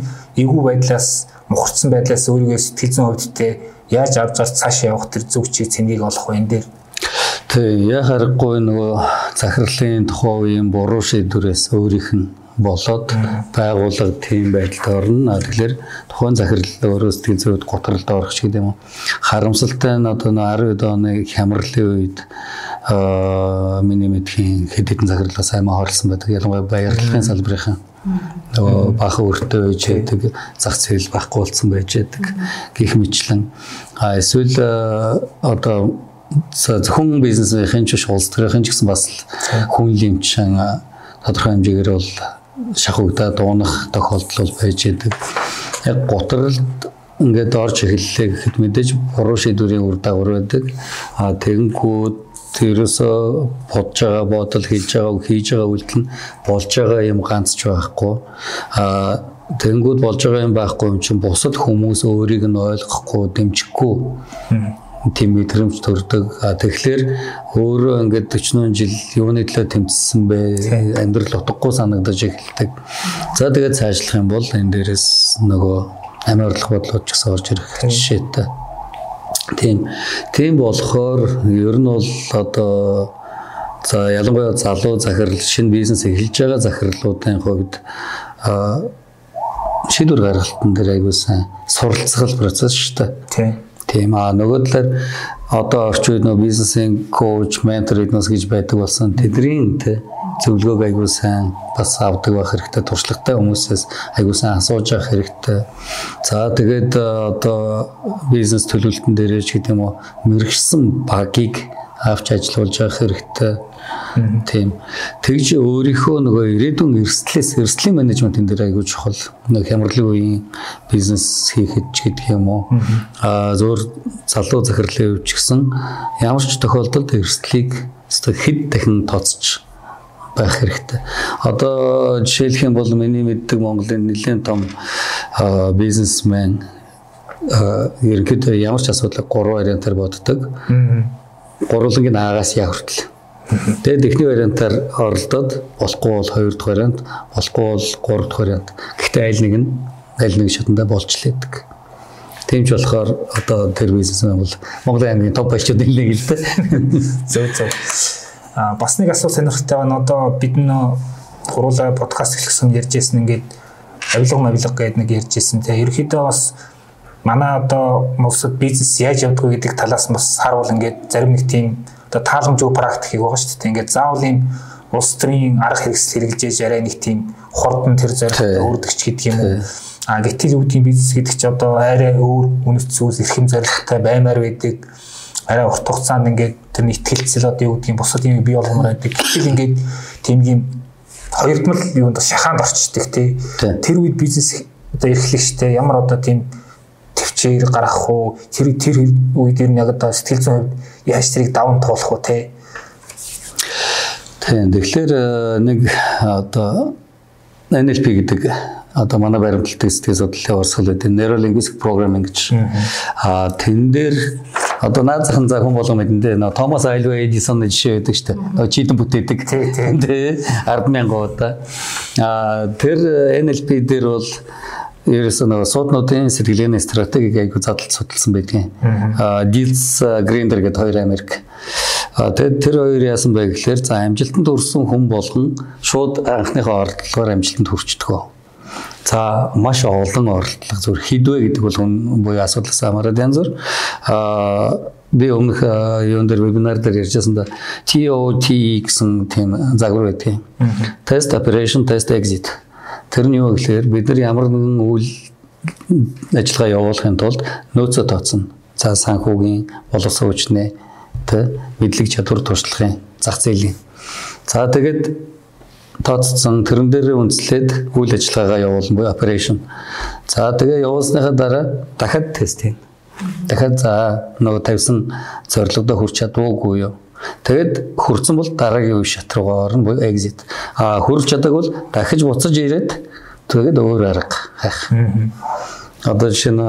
эвгүй байдлаас мухарцсан байдлаас өөрийгөө сэтгэл зүйн те яаж авч гарч цаашаа явах тэр зүг чи цэнийг олох вэ энэ дээр Тэг яа харахгүй нөгөө захирлын тухай үеийн буруу шийдвэрээс өөрийнх нь болоод байгууллага тийм байдалд орно. Тэгэхээр тухайн захирал өөрөө сэтгэл зүйд готролд орох ч гэдэг юм уу. Харамсалтай нь одоо 10 оны хямралын үед аа миний мэдхийн хэд хэдэн захирлаа сайн хорлсон байдаг. Ялангуяа баярлалын салбарын нөгөө бахан өртөө байж байдаг зах зээл байхгүй болсон байж байдаг. Гих мэтлэн. А эсвэл одоо зөвхөн бизнесийн ч улсдгын ч гэсэн бас хүн лимчин тодорхой хэмжээгээр бол шахагдаа дуунах тохиолдол байж идэг. Яг готролд ингээд орж эхэллээ гэхэд мэдээж буруу шийдвэрийн үр дагавар байдаг. А тэгэнгүүт тэрөөсөө бодж байгаа бодол хийж байгаа хийж байгаа үйлдэл нь болж байгаа юм ганц ч байхгүй. А тэгэнгүүт болж байгаа юм байхгүй юм чинь бусад хүмүүс өөрийг нь ойлгохгүй дэмжихгүй тийм мэдрэмж төрдөг. Тэгэхээр өөрөө ингээд 40 жил юуны төлөө тэмцсэн бэ? Амьдрал утгагүй санагдаж эхэлдэг. За тэгээд цаашлах юм бол энэ дээрээс нөгөө амин орлох бодлого ч гэсэн орж ирэх жишээтэй. Тийм. Тийм болохоор ер нь бол одоо за ялангуяа залуу захирал шинэ бизнес эхэлж байгаа захирлуудын хувьд шийдвэр гаргалтын дээр аягүй сайн суралцах процесс шүү дээ. Тийм Тийм аа нөгөө талаар одоо орчин үед нөгөө бизнесийн коуч, ментор эднес гэж байдаг болсон тэдний тэ зөвлөгөөг айгүй сайн бас авдаг байх хэрэгтэй туршлагатай хүмүүсээс айгүй сайн асууж авах хэрэгтэй. За тэгээд одоо бизнес төлөвлөлтөн дээрээ ч гэдэг юм уу мэрэгсэн багийг авч ажиллуулж явах хэрэгтэй. Тийм. Тэгж өөрийнхөө нөгөө ирээдүйн эрсдлээс эрсдлийн менежментийн дээр аягүй чухал. Нэг хямралын үеийн бизнес хийхэд ч гэдэг юм уу. Аа зөөр залуу захирлын хувьд ч гэсэн ямар ч тохиолдолд эрсдлийг хэд дахин тооцож байх хэрэгтэй. Одоо жишээлх юм бол миний мэддэг Монголын нэлээд том бизнесмен ерөнхийдөө ямар ч асуудлыг гурван вариантаар боддог. Гурвангийн аагаас яа хүртэл Тэгээд эхний вариантаар оролдоод болохгүй бол хоёр дахь вариант, болохгүй бол гурав дахь вариант. Гэхдээ аль нэг нь аль нэг шатандаа болж лээдэг. Тийм ч болохоор одоо тэр бизнесмен бол Монголын аймгийн топ баячууд нэлээ л дээ. Зөв зөв. А бас нэг асуулт сонирхолтой байна. Одоо бид нөө гуруула подкаст эхлэсэн ярьж ирсэн ингээд авилга мавилга гэдэг нэг ярьж ирсэн. Тэгээ ерөөхдөө бас манай одоо улсад бизнес яаж явдггүй гэдэг талаас бас харуул ингээд зарим нэг тийм одоо тааламжгүй практикийг байгаа шүү дээ. Ингээд заавал ийм улс төрийн арга хэрэгсэл хэрэгжээж арай нэг тийм хурдан тэр зорилготой өрдөгч гэдэг юм уу. А гэтэл үүдгийн бизнес гэдэг чи одоо арай өөр үнэт зүйлс эрхэм зорилготой баймаар байдаг. Арай урт хугацаанд ингээд тэр ихтгэлцэл одоо юу гэдгийг бусад юм бий болгомоор байдаг. Гэтэл ингээд тийм юм хоёрдмал юунд шахаанд орчдөг тий. Тэр үед бизнес одоо эрхлэх штэ ямар одоо тийм төвчээр гаргах уу тэр тэр үед ер нь яг одоо сэтгэл зүйн хувьд яаж тэрийг даван туулах уу те Тийм тэгэхээр э, нэг одоо NLP гэдэг одоо манай баримтлагын сэтгэл судлалын урсгал гэдэг Neuro Linguistic Programming гэж аа тэн дээр одоо наад захын за хүн болго мэдэндээ нөө Томас Альва Эдисон жишээ байдаг шүү дээ. Нөө чийдэн бүтээдэг. Тий 100000 удаа. Аа тэр NLP дээр бол ерөөсөө нөгөө сууднуудын сэргэлгээний стратегийг айгу задлж судалсан байдгийн. Аа Дилс Гриндер гэдэг хоёр Америк. Аа тэгээд тэр хоёр яасан бэ гэхээр за амжилтанд хүрсэн хүн болгон шууд анхныхаа оролдлогоор амжилтанд хүрчдэг. За маш олон оролдлого зүр хідвэ гэдэг бол буюу асуудлаас хамаарат янз бүр аа би өмнөх юун дээр вебинар дээр ярьжсэн да TOT гэсэн тийм загвар байдаг. Test operation test exit Тэр нь юу гэхээр бид нар ямар нэгэн үйл ажиллагаа явуулахын тулд нөөцөө тооцно. За санхүүгийн боловсон хүчнээ тэ мэдлэг чадвар туршлагын зах зээлийн. За тэгээд тооцсон тэрэн дээр үндэслээд үйл ажиллагаагаа явуулна буюу operation. За тэгээ явуулсныхаа дараа дахиад тест хийн. Дахиад за нөгөө тавьсан зорилгодоо хүрч чадваагүй юу? Тэгэд хүрсэн бол дараагийн үе шат руугаа орно буюу exit. А хүрч чадаагүй бол дахиж буцаж ирээд тэгээд өөр арга хайх. Одоо жишээ нь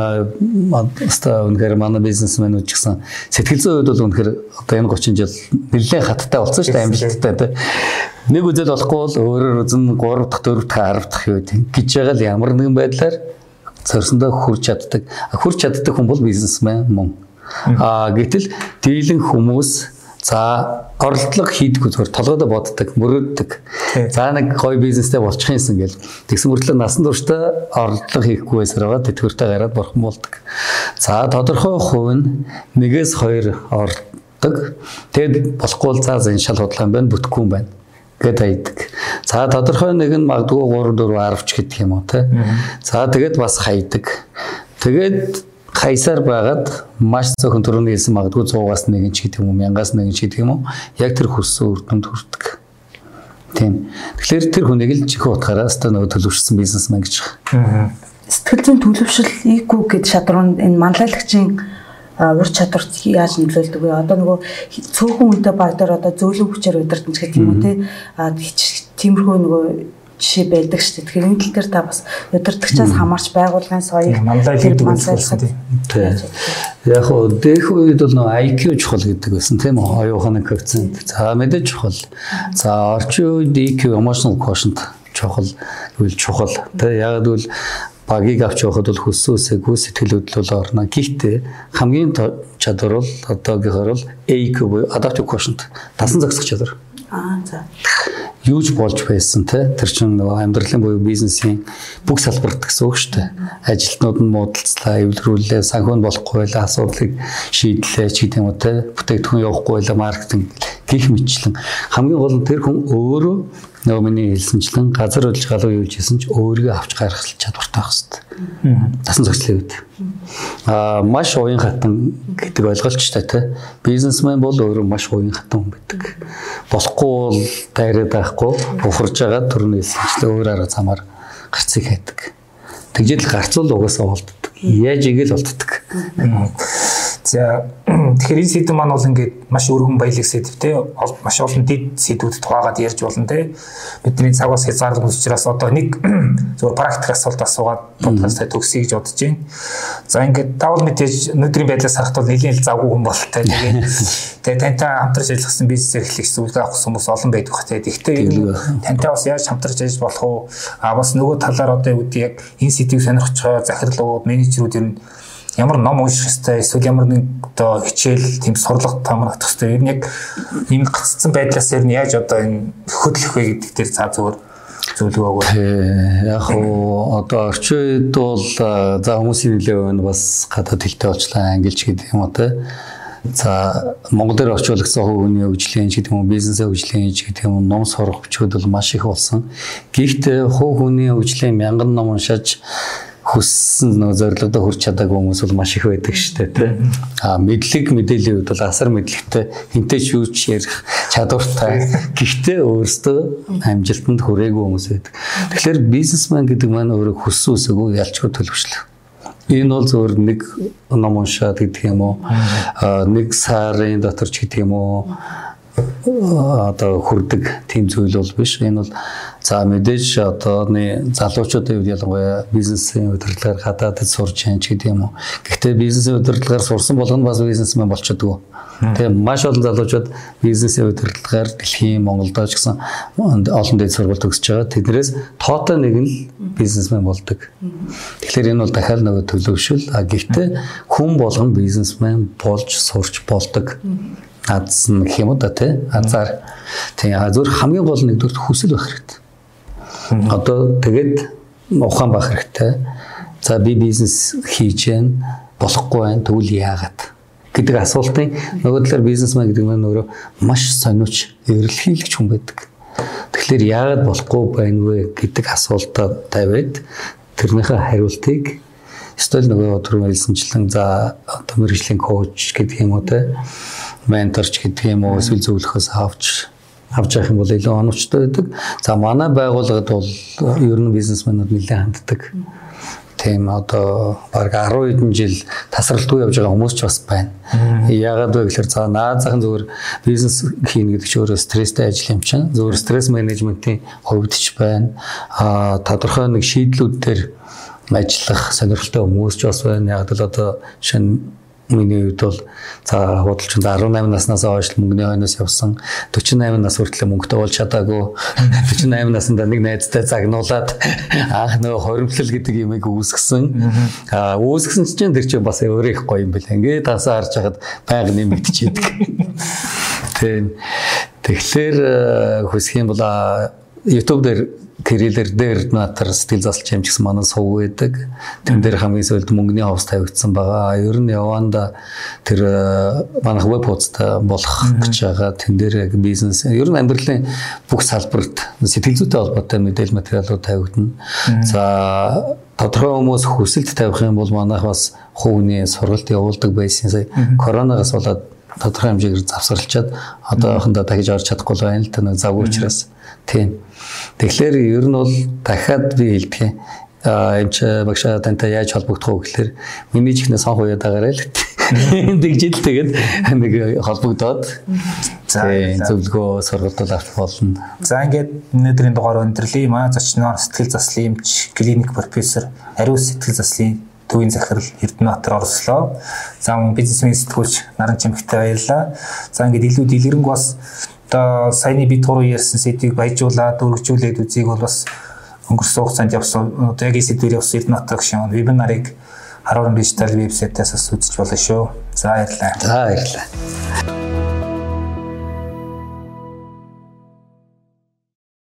аста үнэхээр манай бизнесмэнүүд ч гэсэн сэтгэл зүйн хувьд бол үнэхээр одоо энэ 30 жил нэлээд хаттай болсон шүү дээ амжилттай тий. Нэг үзэл болохгүй бол өөрөөр үзэн 3 дахь 4 дахь 10 дахь юу гэж байгаа л ямар нэгэн байдлаар зорьсондоо хүрч чаддаг. Хүрч чаддаг хүн бол бизнесмен мөн. Аа гэтэл дийлэн хүмүүс За оролдлого хийдэггүй зүгээр толгойдоо боддог, мөрөөддөг. За нэг гоё бизнестэй болчих юмсан гэл. Тэгсэн мөртлөө насан туршдаа оролдлого хийхгүй байсаар байгаа тэтгэвртэй гараад бурхан болдог. За тодорхой хувь нь нэгээс хоёр оролдог. Тэгэд болохгүй бол за энэ шал худлаа юм байна, бүтэхгүй юм байна гэд хайдаг. За тодорхой нэг нь магадгүй 3 4 10 ч гэдэг юм уу те. За тэгээд бас хайдаг. Тэгээд хаясаар байгаад маш цөөхөн төрөний хэлсэн магадгүй 100-аас 1 ч гэдэг юм уу 1000-аас 1 ч гэдэг юм уу яг тэр хүссэн үр дүнд хүрдэг. Тийм. Тэгэхээр тэр хүнийг л чихээ утгаараа өстө нөгөө төлөвшсөн бизнесмен гэж байна. Сэтгэл зүйн төлөвшил EQ гэдэг шатруунд энэ манлайлагчийн ур чадварт яаж нөлөөлдөг вэ? Одоо нөгөө цөөхөн үнэтэй баг дээр одоо зөөлөн хүчээр удирдах гэдэг юм уу те? А тиймэрхүү нөгөө жишээ байдаг шүү дээ. Тэгэхээр энэ тал дээр та бас удирдахчаас хамаарч байгуулгын соёлыг манлай гэдэг үйлчлсэн тийм. Яг хоо дэх үед бол нөө IQ чухал гэдэг байсан тийм үү? Оюуханы коэффициент. За мэдээж чухал. За орчин үед EQ emotional quotient чухал үйл чухал. Тэ яг л багийг авч явахад бол хөссөөсөө сэтгэл хөдлөл орно. Гэхдээ хамгийн чадвар бол одоогийнхоор бол AQ буюу adaptive quotient. Дасан зохицох чадвар. Аа за. Юу ч болж байсан те тэр чинь нөгөө амьдралын буюу бизнесийн бүх салбарт гэсэн үг шүү дээ. Ажилтнууд нь муудалцлаа, эвлэрүүлээ, санхүү болохгүй байлаа, асуудлыг шийдлээ ч гэдэг юм уу те. Бүтээгдэхүүн явахгүй байлаа, маркетинг гих мэтчлэн хамгийн гол нь тэр хүн өөрөө нөгөө миний хэлсэнчлэн газар хөдлөж галуу юу хийсэн ч өөрийгөө авч гаргах чадвартай байх хэрэгтэй. Тасан зохицлын үед. Аа маш уян хатан гэдэг ойлголттой тий. Бизнесмен бол өөрөө маш уян хатан хүн байдаг. Болохгүй бол дайраад байхгүй, бухарж байгаа төрний хэлсэнчлэн өөр арга замаар гарцыг хайдаг. Тэгжэл гарцуул угаасаа болддог. Яаж игэл болддог. За тэгэхээр энэ сэдв маань бол ингээд маш өргөн баялаг сэдв те маш олон дэд сэдвүүд тухайгаад ярьж болно те бидний цаг бас хязгаарлалт учраас одоо нэг зөвхөн практик асуулт асуугаад подкастаа төгсөе гэж бодож байна. За ингээд давал мэдээж өнөөдрийн байдлаас харахад бол нэлийн завгүй хүн болтой тэгээд тэгээд тантай хамтарч ажилласан бизнес эрхлэх зүйлээ авах хүмүүс олон байдаг те. Гэхдээ тантай бас яаж хамтарч ажиллаж болох уу? А бас нөгөө талаар одоо юу гэдэг яг энэ сэдвийг сонирхож байгаа захирлууд менежерүүд ер нь ямар ном унших хэвээр эсвэл ямар нэг одоо хичээл тийм сурлага тамрах хэвээр ер нь яг ийм гаццсан байдлаас ер нь яаж одоо энэ хөдлөх вэ гэдэг дээр цаа зүгээр зөвлөгөө өгөө. Яг уу одоо орчин үед бол за хүмүүсийн нөлөө нь бас гадаад хэлтэй болчлаа ангилж гэдэг юм уу те. За Монголоор орчуулагдсан хувийн хөгжлийн ч гэдэг юм уу бизнесээ хөгжлийн ч гэдэг юм уу ном сурах бичгүүд бол маш их болсон. Гэхдээ хувь хүний хөгжлийн мянган ном уншиж хүссэн нөө зорилгодоо хүрч чадаагүй хүмүүс бол маш их байдаг шүү дээ тий. А мэдлэг мэдээллийн үед бол асар мэдлэгтэй юу ч ярих чадвартай. Гэхдээ өөрөөсөө амжилтанд хүрээгүй хүмүүс байдаг. Тэгэхээр бизнесмен гэдэг маань өөрөө хүссэн үсээгөө ялчгүй төлөвшлөө. Энэ бол зөвөр нэг ном уншаад гэдэг юм уу? Нэг сарын дотор ч гэдэг юм уу? Одоо хүрдэг тийм зүйл бол биш. Энэ бол за мэдээж одооны залуучуудын хувьд ялангуяа бизнесийн удирдлагаар гадаадд сурч яан ч гэдэг юм уу. Гэхдээ бизнесийн удирдлагаар сурсан болгоно бас бизнесмен болчихдгоо. Тэгээ маш олон залуучууд бизнесийн удирдлагаар дэлхийн Монголдо ч гэсэн олон дэд сургалт өгсөж байгаа. Тэднэрээс тоотой нэг нь бизнесмен болдог. Тэгэхээр энэ бол дахиад нөгөө төлөвшөл. А гэхдээ хүн болгон бизнесмен болж сурч болдог азсан гэх юм уу да тий азар тий зөв хамгийн гол нэг дүрт хүсэл байх хэрэгтэй. Одоо тэгээд ухаан байх хэрэгтэй. За би бизнес хийж гэн болохгүй байх тэгвэл яагаад гэдэг асуултын нөгөө талаар бизнесмен гэдэг нь өөрөө маш сониуч эрэлхийлэгч хүн байдаг. Тэгэхээр яагаад болохгүй байна вэ гэдэг асуултаа тавиад тэрнийхээ хариултыг эсвэл нөгөө түрүү хэлсэнчлэн за одоо мэрэгжлийн коуч гэдэг юм уу те менторч гэдэг юм уу эсвэл зөвлөхөөс авч авч явах юм бол илүү оновчтой байдаг. За манай байгууллагад бол ер нь бизнесмэнүүд нэлээд ханддаг. Тийм одоо баг 10 хэдэн жил тасралтгүй явж байгаа хүмүүс ч бас байна. Яагаад вэ гэхээр за наазахын зөвөр бизнес хийнэ гэдэг чинь өөрөө стресстэй ажил юм чинь. Зөвөр стресс менежментийн хувьд ч байна. А тодорхой нэг шийдлүүд дээр ажиллах сонирхолтой хүмүүс ч бас байна. Яг л одоо шинэ Миний хувьд бол за худалчинд 18 наснаас хойш мөнгөний хойноос явсан 48 нас хүртэл мөнгөтэй болж чадаагүй 48 наснда нэг найзтай загнуулаад анх нөгөө хоримтлал гэдэг юмыг үүсгэсэн. Аа үүсгэсэн чинь тэр чинь бас өөрөө их гоё юм бэл. Ингээд тасаа харж хахад байнга нэмэгдчихэд. Тийм. Тэгэхээр э, хүсэх юм бол YouTube дээр Кириллэр дээр натар сэтгэл заслч юм гэсэн манай сувг байдаг. Тэн дээр хамгийн сүүлд мөнгөний ховс тавигдсан байгаа. Ер нь яванда тэр манайх веб хуудастай болох гэж байгаа. Тэн дээр яг бизнес ер нь амьдралын бүх салбарт сэтгэл зүйтэй холбоотой мэдээлэл материалууд тавигдана. За тодорхой хүмүүс хүсэлт тавих юм бол манайх бас хувийн сургалт явуулдаг байсан. Сая коронавигаас болоод тодорхой хэмжээгээр завсарлчаад одоохондоо дахиж орж чадахгүй байна л та нэг завгүй учраас тийм Тэгэхээр ер нь бол дахиад би хэлдэг юм. А энэ ч багшаа тантай яаж холбогдох вэ гэхээр миний чихнээ сон хуяа дагараа л гэдэг жил тэгээд нэг холбогдоод за зөвлөгөө сургалтууд авах болно. За ингээд өнөөдрийн дугаар өндөрлөе. Манай зочноор сэтгэл заслын эмч, клиник профессор, ариун сэтгэл заслын төвийн захирал Эрдэнэбаатар орслоо. За мөн бизнесмен сэтгүүлч Наран Чимхтэй баярлаа. За ингээд илүү дэлгэрэнг бас одоо саяны бид гурав ярьсан сэдвийг баяжуулаад өргөжүүлээд үзийг бол бас өнгөрсөн хугацаанд явсан одоо яг сэдвээр явсан Эрдэнэбаатар гişүн вебинарыг 10 дижитал вебсайтаас үзэж болно шүү. За баярлалаа. За баярлалаа.